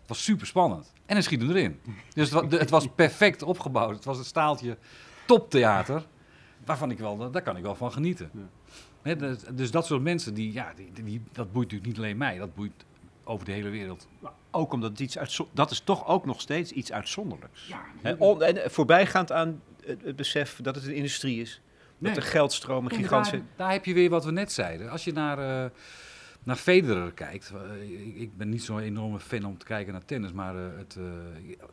Het was super spannend. En hij schiet hem erin. Dus het was perfect opgebouwd. Het was een staaltje toptheater, waarvan ik wel, daar kan ik wel van genieten. Hè, dus, dat soort mensen, die, ja, die, die, dat boeit natuurlijk niet alleen mij, dat boeit over de hele wereld. Ook omdat het iets uitzo- dat is toch ook nog steeds iets uitzonderlijks. Ja, on- en voorbijgaand aan het, het besef dat het een industrie is. Dat Nee. de geldstromen En gigantisch daar, daar heb je weer wat we net zeiden. Als je naar, uh, naar Federer kijkt. Uh, ik, ben niet zo'n enorme fan om te kijken naar tennis. Maar uh, het,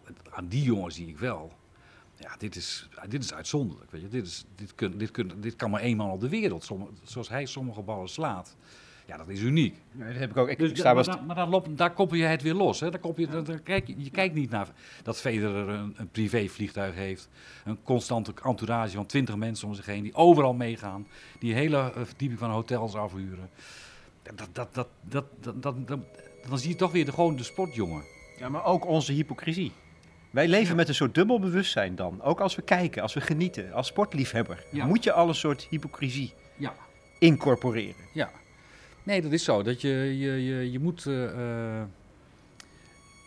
het, aan die jongen zie ik wel. Ja, dit is, dit is uitzonderlijk. Weet je. Dit, is, dit, kun, dit, kun, dit kan maar één man op de wereld. Zoals hij sommige ballen slaat. Ja, dat is uniek. Ja, dat heb ik ook. Ik, dus, ik sta maar daar, maar daar, koppel je het weer los. Hè? Daar koppel je, daar, daar kijk, je kijkt niet naar dat Federer een, een privévliegtuig heeft. Een constante entourage van twintig mensen om zich heen. Die overal meegaan. Die hele verdieping van hotels afhuren. Dat, dat, dat, dat, dat, dat, dat, dan zie je toch weer de, gewoon de sportjongen. Ja, maar ook onze hypocrisie. Wij leven ja. met een soort dubbel bewustzijn dan. Ook als we kijken, als we genieten, als sportliefhebber. Ja. Moet je al een soort hypocrisie ja. incorporeren. Ja. Nee, dat is zo. Dat je, je, je, je moet. Uh, uh,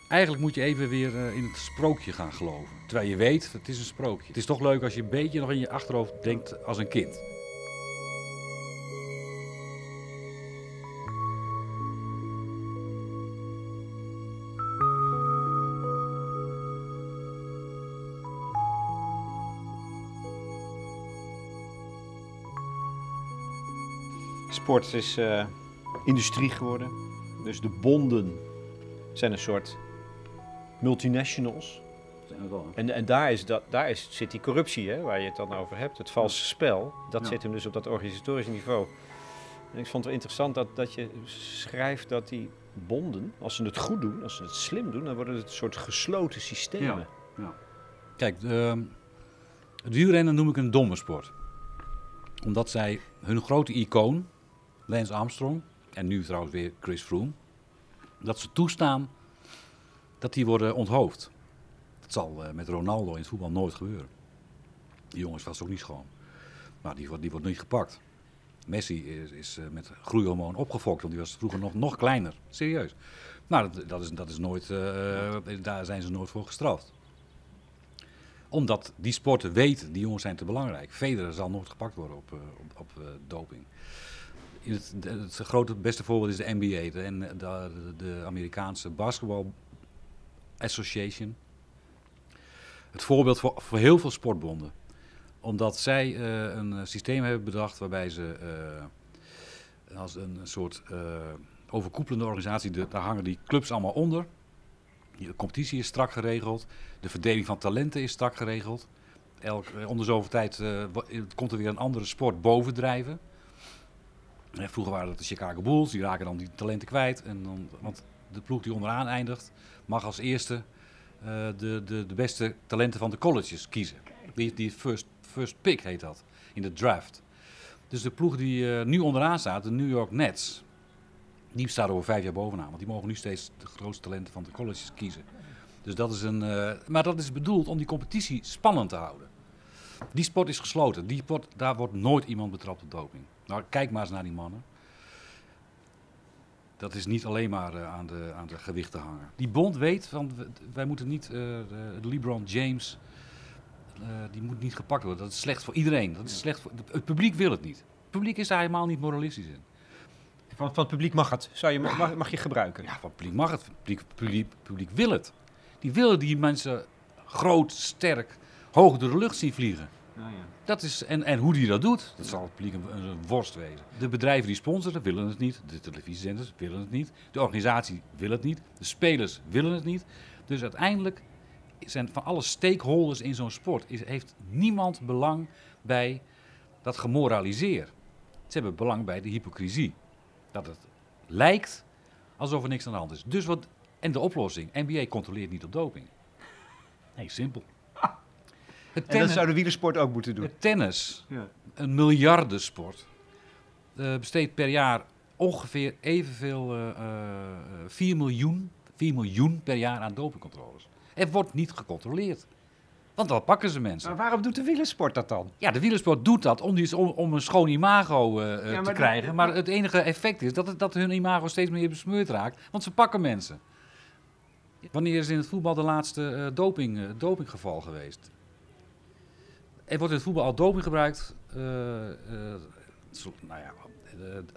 eigenlijk moet je even weer uh, in het sprookje gaan geloven. Terwijl je weet, het is een sprookje. Het is toch leuk als je een beetje nog in je achterhoofd denkt als een kind. Sport is industrie geworden. Dus de bonden zijn een soort multinationals. En, en daar, is dat, daar is, zit die corruptie, hè, waar je het dan over hebt. Het valse spel, dat Ja. zit hem dus op dat organisatorische niveau. En ik vond het wel interessant dat, dat je schrijft dat die bonden, als ze het goed doen, als ze het slim doen, dan worden het een soort gesloten systemen. Kijk, de, het wielrennen noem ik een domme sport. Omdat zij hun grote icoon, Lance Armstrong, en nu trouwens weer Chris Froome, dat ze toestaan dat die worden onthoofd. Dat zal uh, met Ronaldo in het voetbal nooit gebeuren. Die jongen is vast ook niet schoon. Maar die wordt, die wordt niet gepakt. Messi is, is uh, met groeihormoon opgefokt, want die was vroeger nog, nog kleiner. Serieus. Maar dat, dat, is, dat is nooit, uh, daar zijn ze nooit voor gestraft. Omdat die sporten weten, die jongens zijn te belangrijk. Federer zal nooit gepakt worden op, op, op doping. Het, het, grote beste voorbeeld is de NBA, de, de, de, de Amerikaanse Basketball Association. Het voorbeeld voor, heel veel sportbonden. Omdat zij uh, een systeem hebben bedacht waarbij ze uh, als een soort overkoepelende organisatie, de, daar hangen die clubs allemaal onder. De competitie is strak geregeld, de verdeling van talenten is strak geregeld. Elk, onder zoveel tijd komt er weer een andere sport bovendrijven. Vroeger waren dat de Chicago Bulls, die raken dan die talenten kwijt. En dan, want de ploeg die onderaan eindigt, mag als eerste uh, de, de, de beste talenten van de colleges kiezen. Die, die first, first pick heet dat, in de draft. Dus de ploeg die uh, nu onderaan staat, de New York Nets, die staat over vijf jaar bovenaan. Want die mogen nu steeds de grootste talenten van de colleges kiezen. Dus dat is een, uh, maar dat is bedoeld om die competitie spannend te houden. Die sport is gesloten. Die sport, daar wordt nooit iemand betrapt op doping. Nou, kijk maar eens naar die mannen. Dat is niet alleen maar uh, aan, de, aan de gewichten hangen. Die bond weet, van, wij moeten niet, uh, de LeBron James, uh, die moet niet gepakt worden. Dat is slecht voor iedereen. Dat is slecht voor, het publiek wil het niet. Het publiek is daar helemaal niet moralistisch in. Van, van het publiek mag het. Zou je, mag, mag je gebruiken? Ja, van het publiek mag het. Het publiek, publiek, publiek wil het. Die willen die mensen groot, sterk, hoog door de lucht zien vliegen. Ah, ja. Dat is, en, en hoe die dat doet, dat zal het publiek een, worst wezen. De bedrijven die sponsoren willen het niet. De televisiezenders willen het niet. De organisatie wil het niet. De spelers willen het niet. Dus uiteindelijk zijn van alle stakeholders in zo'n sport is, heeft niemand belang bij dat gemoraliseer. Ze hebben belang bij de hypocrisie. Dat het lijkt alsof er niks aan de hand is. Dus wat, en de oplossing, NBA controleert niet op doping. Nee, simpel. Het tennis, en dat zou de wielersport ook moeten doen. Het tennis, ja. een miljardensport, uh, besteedt per jaar ongeveer evenveel, uh, uh, 4, miljoen, 4 miljoen per jaar aan dopingcontroles. Er wordt niet gecontroleerd. Want dan pakken ze mensen. Maar waarom doet de wielersport dat dan? Ja, de wielersport doet dat om, die, om, om een schoon imago eh, eh, Ja, te dat- krijgen. Maar het enige effect is dat, het, dat hun imago steeds meer besmeurd raakt. Want ze pakken mensen. Wanneer is in het voetbal de laatste eh, doping, eh, dopinggeval geweest? Er wordt in het voetbal al doping gebruikt. eh, eh, nou ja,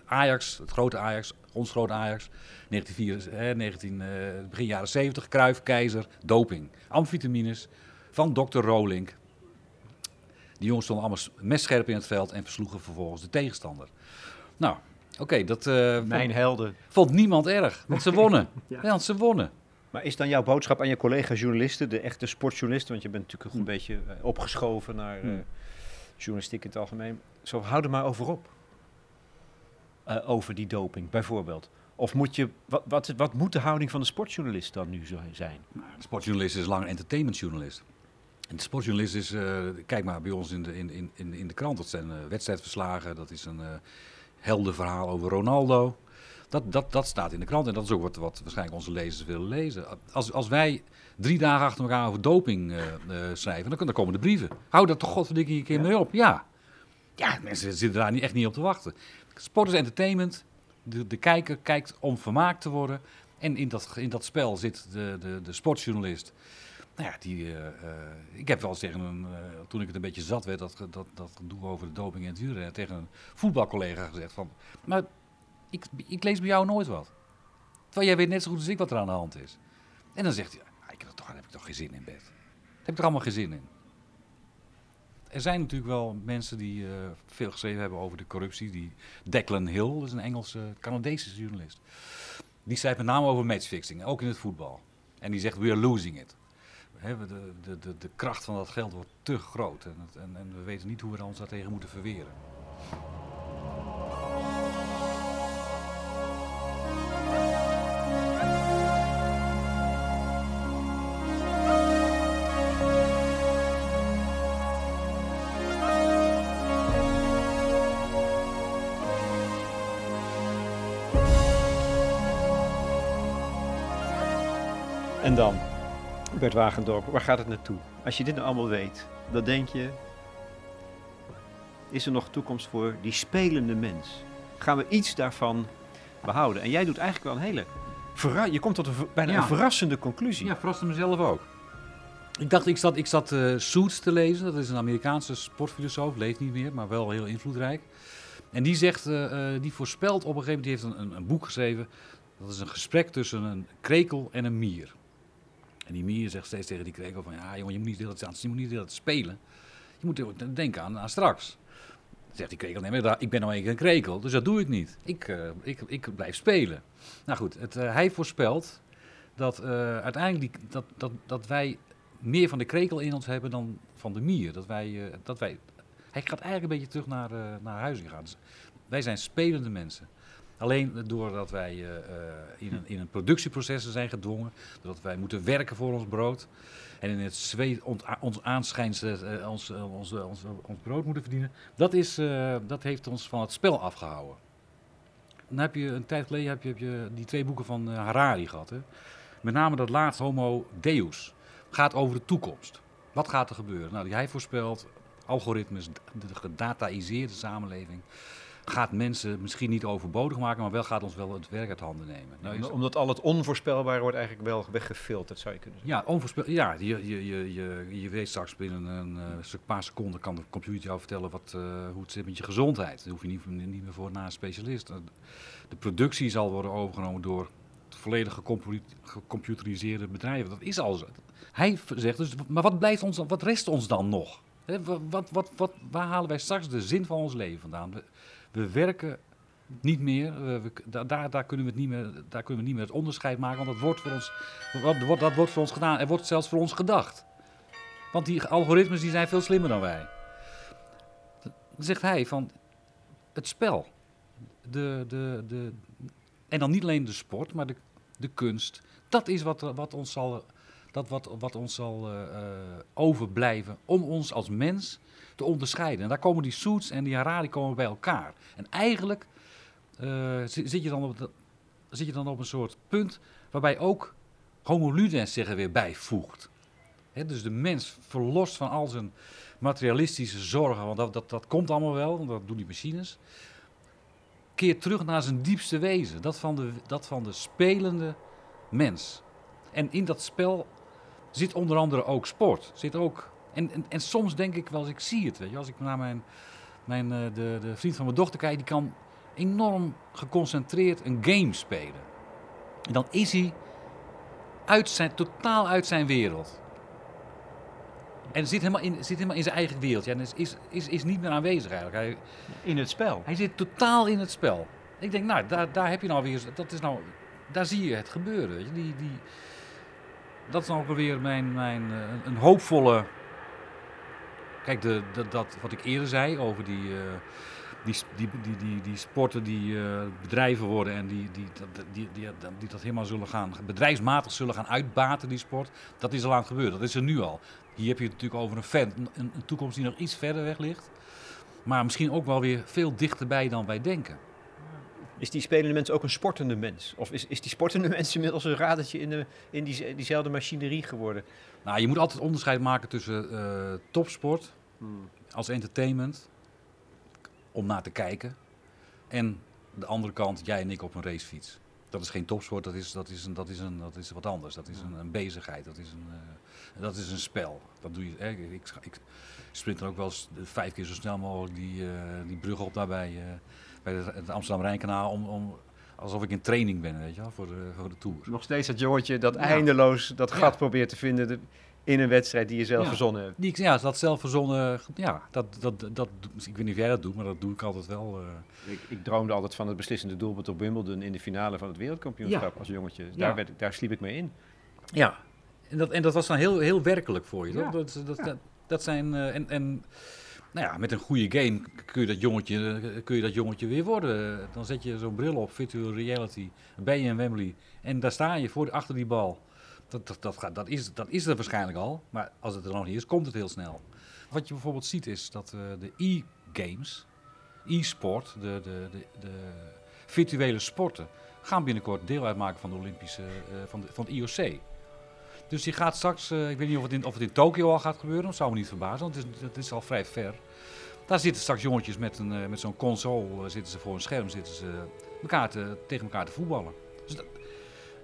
Ajax, het grote Ajax, ons grote Ajax. 1904, hè, 19, eh, begin jaren 70, Kruif, Keizer, doping. Amfitamines van Dr. Rolink. Die jongens stonden allemaal messcherp in het veld en versloegen vervolgens de tegenstander. Nou, oké, dat eh, Mijn vond, helden. vond niemand erg, want ze wonnen. Ja. ja. want ze wonnen. Maar is dan jouw boodschap aan je collega-journalisten, de echte sportjournalisten, want je bent natuurlijk een beetje eh, opgeschoven naar eh, Hmm. journalistiek in het algemeen. Zo, hou er maar over op. Eh, over die doping, bijvoorbeeld. Of moet je, wat, wat, wat moet de houding van de sportjournalist dan nu zo zijn? De sportjournalist is lang entertainmentjournalist. En de sportjournalist is, eh, kijk maar bij ons in de, in, in, in, in de krant, dat zijn eh, wedstrijdverslagen, dat is een eh helder verhaal over Ronaldo. Dat, dat, dat staat in de krant en dat is ook wat, wat waarschijnlijk onze lezers willen lezen. Als, als wij drie dagen achter elkaar over doping eh, eh, schrijven, dan, dan komen de brieven. Hou dat toch godverdikke een keer mee op. Ja. ja, mensen zitten daar niet, echt niet op te wachten. Sport is entertainment. De, de kijker kijkt om vermaakt te worden. En in dat, in dat spel zit de, de, de sportjournalist. Nou ja, die, eh, ik heb wel eens tegen een, toen ik het een beetje zat werd, dat, dat, dat gedoe over de doping en het tegen een voetbalcollega gezegd van, maar ik, ik lees bij jou nooit wat. Terwijl jij weet net zo goed als ik wat er aan de hand is. En dan zegt hij, ah, ik heb, toch, daar heb ik toch geen zin in, Bert. Daar heb ik er allemaal geen zin in. Er zijn natuurlijk wel mensen die eh, veel geschreven hebben over de corruptie. Die Declan Hill, dat is een Engelse, Canadese journalist. Die schrijft met name over matchfixing, ook in het voetbal. En die zegt, we are losing it. De, de, de, de kracht van dat geld wordt te groot. En, en, en we weten niet hoe we ons daartegen moeten verweren. En dan, Bert Wagendorp, waar gaat het naartoe? Als je dit nou allemaal weet, dan denk je, is er nog toekomst voor die spelende mens? Gaan we iets daarvan behouden? En jij doet eigenlijk wel een hele, verra- je komt tot een bijna Ja. een verrassende conclusie. Ja, verraste mezelf ook. Ik dacht, ik zat, ik zat eh, Suits te lezen. Dat is een Amerikaanse sportfilosoof, leeft niet meer, maar wel heel invloedrijk. En die zegt, eh, eh, die voorspelt op een gegeven moment, die heeft een, een, een boek geschreven. Dat is een gesprek tussen een krekel en een mier. En die mier zegt steeds tegen die krekel van, ja jongen, je moet niet de hele tijd, je moet niet de spelen. Je moet denken aan, straks. Zegt die krekel, nee, maar ik ben nou eigenlijk een krekel, dus dat doe ik niet. Ik, eh, ik, ik blijf spelen. Nou goed, het, eh, hij voorspelt dat eh, uiteindelijk dat, dat, dat wij meer van de krekel in ons hebben dan van de mier. Dat wij, dat wij, hij gaat eigenlijk een beetje terug naar, naar huis gaan. Dus wij zijn spelende mensen. Alleen doordat wij eh, eh, in, een, in een productieproces zijn gedwongen, doordat wij moeten werken voor ons brood en in het zweet ons aanschijns eh, ons, ons, ons, ons brood moeten verdienen, dat, is, dat heeft ons van het spel afgehouden. Dan heb je een tijd geleden heb je, heb je die twee boeken van Harari gehad. Hè? Met name dat laatste Homo Deus gaat over de toekomst. Wat gaat er gebeuren? Nou, hij voorspelt, algoritmes, de gedataïseerde samenleving, gaat mensen misschien niet overbodig maken, maar wel gaat ons wel het werk uit handen nemen. Nou, is- Omdat al het onvoorspelbare wordt eigenlijk wel weggefilterd, zou je kunnen zeggen. ja, onvoorspel. Ja, je, je, je, je, je weet straks binnen een eh, paar seconden kan de computer jou vertellen wat, eh, hoe het zit met je gezondheid. Daar hoef je niet, niet meer voor naar een specialist. De productie zal worden overgenomen door volledig gecompu- gecomputeriseerde bedrijven. Dat is al zo. Hij zegt dus, maar wat blijft ons, wat rest ons dan nog? Wat, wat, wat, waar halen wij straks de zin van ons leven vandaan? We, we werken niet meer, we, we- da- daar, daar, kunnen we het niet meer, daar kunnen we niet meer het onderscheid maken, want dat wordt voor ons, wat- dat wordt voor ons gedaan. Er wordt zelfs voor ons gedacht. Want die algoritmes die zijn veel slimmer dan wij. Dan zegt hij van het spel. De, de, de, en dan niet alleen de sport, maar de, de kunst. Dat is wat, wat ons zal, dat wat, wat ons zal eh, eh, overblijven om ons als mens te onderscheiden. En daar komen die Suits en die Harari komen bij elkaar. En eigenlijk eh, zi- zit, je dan op zit je dan op een soort punt waarbij ook Homo ludens zich er weer bijvoegt. Hè, dus de mens verlost van al zijn materialistische zorgen, want dat, dat, dat komt allemaal wel, want dat doen die machines. Keert terug naar zijn diepste wezen, dat van de, dat van de spelende mens. En in dat spel zit onder andere ook sport. Zit ook, en, en, en soms denk ik wel eens, ik zie het, weet je, als ik naar mijn, mijn, eh, de, de vriend van mijn dochter kijk, die kan enorm geconcentreerd een game spelen. En dan is hij uit zijn, totaal uit zijn wereld. En zit helemaal in, zit helemaal in zijn eigen wereld. Ja, en is, is, is, is niet meer aanwezig eigenlijk. Hij, In het spel. hij zit totaal in het spel. Ik denk, nou, daar, daar heb je nou weer, dat is nou, daar zie je het gebeuren. Weet je. Die, die, dat is weer mijn, mijn eh, een- hoopvolle. Kijk, de, dat wat ik eerder zei over die, eh, die, die, die, die, sporten die eh, bedrijven worden en die, die, die, die, die dat helemaal zullen gaan, bedrijfsmatig zullen gaan uitbaten, die sport. Dat is al aan het gebeuren, dat is er nu al. Hier heb je het natuurlijk over een, fan, een, een toekomst die nog iets verder weg ligt. Maar misschien ook wel weer veel dichterbij dan wij denken. Is die spelende mens ook een sportende mens? Of is, is die sportende mens inmiddels een radertje in, de, in die, diezelfde machinerie geworden? Nou, je moet altijd onderscheid maken tussen eh, topsport als entertainment, om naar te kijken, en de andere kant, jij en ik op een racefiets. Dat is geen topsport, dat is, dat is, een, dat is, een, dat is wat anders. Dat is een, een bezigheid, dat is een, eh, dat is een spel. Dat doe je, eh, ik, ik, sprint er ook wel eens vijf keer zo snel mogelijk die, eh, die brug op daarbij eh, bij het, Amsterdam-Rijnkanaal, om, om, alsof ik in training ben, weet je wel, voor de, voor de Tour. Nog steeds dat jongetje dat Ja. eindeloos dat gat Ja. probeert te vinden de- in een wedstrijd die je zelf Ja. verzonnen hebt. Die, ik- ja, dat zelf verzonnen, ja, dat, dat, dat, ik weet niet of jij dat doet, maar dat doe ik altijd wel. eh. Ik, ik droomde altijd van het beslissende doelpunt op Wimbledon in de finale van het wereldkampioenschap als jongetje. Dus Ja. Daar, werd, ik- daar sliep ik mee in. Ja, en dat, en dat was dan heel, heel werkelijk voor je. Ja. toch? Dat, dat, dat, dat zijn, eh, en, en nou ja, met een goede game kun je dat jongetje, kun je dat jongetje weer worden. Dan zet je zo'n bril op, virtual reality, ben je in Wembley en daar sta je voor, achter die bal. Dat, dat, gaat, dat, is, dat is er waarschijnlijk al, maar als het er nog niet is, komt het heel snel. Wat je bijvoorbeeld ziet is dat eh, de e-games, e-sport, de, de, de, de virtuele sporten, gaan binnenkort deel uitmaken van de Olympische, eh, van, de, van het IOC. Dus je gaat straks, eh, ik weet niet of het in, of het in Tokio al gaat gebeuren, dat zou me niet verbazen, want het is, het is al vrij ver. Daar zitten straks jongetjes met, een, eh, met zo'n console, eh, zitten ze voor een scherm, zitten ze elkaar te, tegen elkaar te voetballen. Dus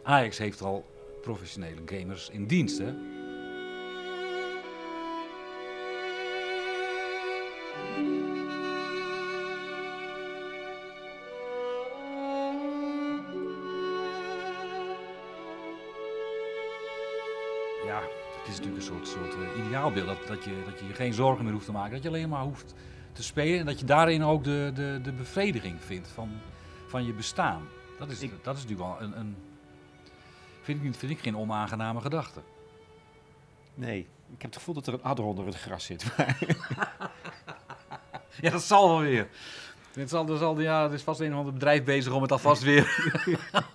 Ajax heeft al professionele gamers in dienst, hè. Dat, dat, je, dat je je geen zorgen meer hoeft te maken. Dat je alleen maar hoeft te spelen. En dat je daarin ook de, de, de bevrediging vindt van, van je bestaan. Dat is, Ik- dat is natuurlijk wel een. een vind, ik, niet- vind ik geen onaangename gedachte. Nee, ik heb het gevoel dat er een adder onder het gras zit. Ja, dat zal wel weer. Het zal, zal, ja, er is vast een of ander bedrijf bezig om het alvast weer,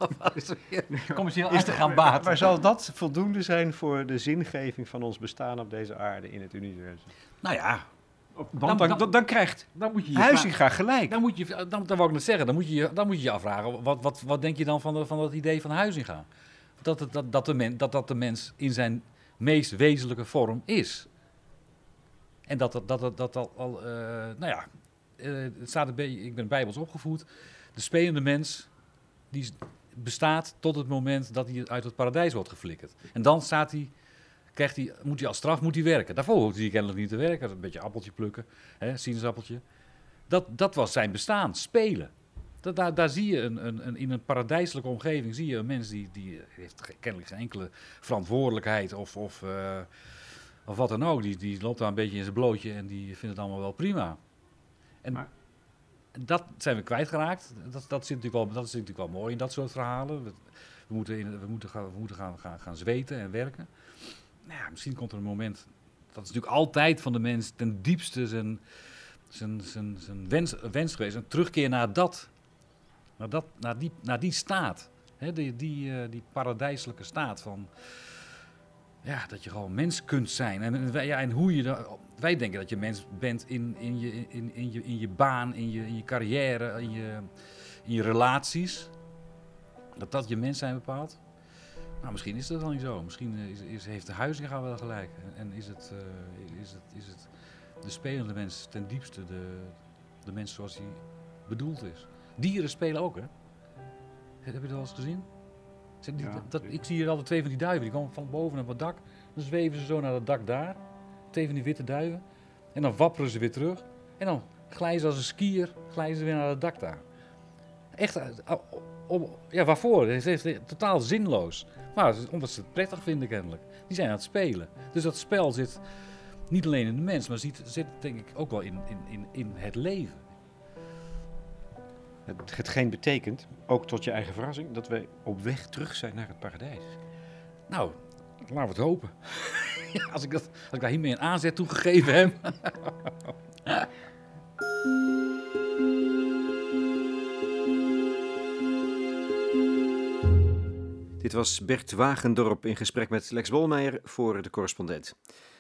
commercieel uit te gaan baten. Maar zal dat voldoende zijn voor de zingeving van ons bestaan op deze aarde in het universum? Nou ja, Want Dan- dan, dan- krijgt dan moet je je Huizinga gelijk. Dan moet je, dan, dan wou ik net zeggen, dan moet je je, dan moet je, je afvragen, wat, wat, wat denk je dan van, de, van dat idee van Huizinga? Dat, het- dat, dat, de men, dat dat de mens in zijn meest wezenlijke vorm is. En dat dat, dat, dat, dat al, al eh, nou ja, eh, staat een ik ben bijbels opgevoed. De spelende mens, die bestaat tot het moment dat hij uit het paradijs wordt geflikkerd. En dan staat hij, krijgt hij, moet hij als straf moet hij werken. Daarvoor hoeft hij kennelijk niet te werken. Een beetje appeltje plukken, hè, sinaasappeltje. Dat, dat was zijn bestaan, spelen. Dat, daar, daar zie je een, een, een, in een paradijselijke omgeving zie je een mens die, die heeft kennelijk geen enkele verantwoordelijkheid of, of, eh, of wat dan ook. Die, die loopt daar een beetje in zijn blootje en die vindt het allemaal wel prima. En Maar- dat zijn we kwijtgeraakt. Dat, dat, zit natuurlijk wel, dat is natuurlijk wel mooi in dat soort verhalen. We, we moeten, in, we moeten, gaan, we moeten gaan, gaan, gaan zweten en werken. Nou ja, misschien komt er een moment. Dat is natuurlijk altijd van de mens ten diepste zijn, zijn, zijn, zijn wens, wens geweest. Een terugkeer naar dat. Naar, dat, naar, die, naar die staat. Hè, die, die, eh, die paradijselijke staat van... Ja, dat je gewoon mens kunt zijn. En, ja, en hoe je... da- wij denken dat je mens bent in, in, je, in, in, je, in je baan, in je, in je carrière, in je, in je relaties. Dat dat je mens zijn bepaalt. Nou, misschien is dat wel niet zo. Misschien is, is, heeft de huizinga wel gelijk. En, is, het, uh, is, het, is het de spelende mens ten diepste de, de mens zoals hij bedoeld is. Dieren spelen ook, hè? Heb je dat al eens gezien? Die, ja, dat, ik zie hier altijd twee van die duiven. Die komen van boven op het dak. Dan zweven ze zo naar het dak daar. Van die witte duiven. En dan wapperen ze weer terug. En dan glijden ze als een skier glijden ze weer naar het dak daar. Echt, op, ja, waarvoor? Het is totaal zinloos. Maar omdat ze het prettig vinden kennelijk. Die zijn aan het spelen. Dus dat spel zit niet alleen in de mens, maar zit, zit denk ik ook wel in, in, in, in het leven. Het, hetgeen betekent, ook tot je eigen verrassing, dat wij op weg terug zijn naar het paradijs. Nou, laten we het hopen. als, ik dat, als ik daar hiermee een aanzet toegegeven heb. Dit was Bert Wagendorp in gesprek met Lex Bolmeijer voor de correspondent.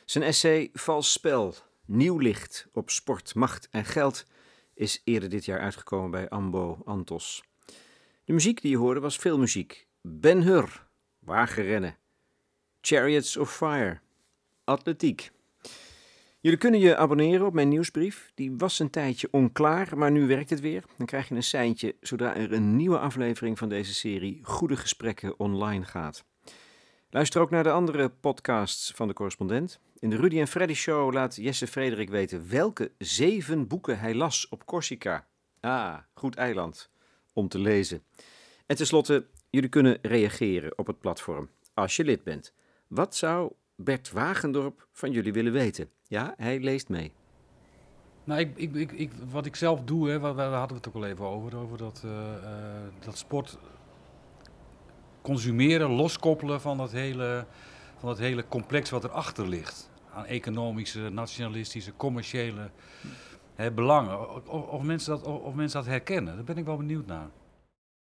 Zijn essay Vals Spel, Nieuw Licht op Sport, Macht en Geld is eerder dit jaar uitgekomen bij Ambo Antos. De muziek die je hoorde was filmmuziek. Ben Hur, wagenrennen. Chariots of Fire, atletiek. Jullie kunnen je abonneren op mijn nieuwsbrief. Die was een tijdje onklaar, maar nu werkt het weer. Dan krijg je een seintje zodra er een nieuwe aflevering van deze serie Goede Gesprekken online gaat. Luister ook naar de andere podcasts van de correspondent. In de Rudy en Freddy Show laat Jesse Frederik weten welke zeven boeken hij las op Corsica. Ah, goed eiland om te lezen. En tenslotte, jullie kunnen reageren op het platform als je lid bent. Wat zou Bert Wagendorp van jullie willen weten? Ja, hij leest mee. Nou, ik, ik, ik, ik wat ik zelf doe, hè, waar, hadden we het ook al even over, over dat, uh, uh, dat sport consumeren, loskoppelen van dat hele, van dat hele complex wat erachter ligt. Aan economische, nationalistische, commerciële hè, belangen. Of, mensen dat, of mensen dat herkennen, daar ben ik wel benieuwd naar.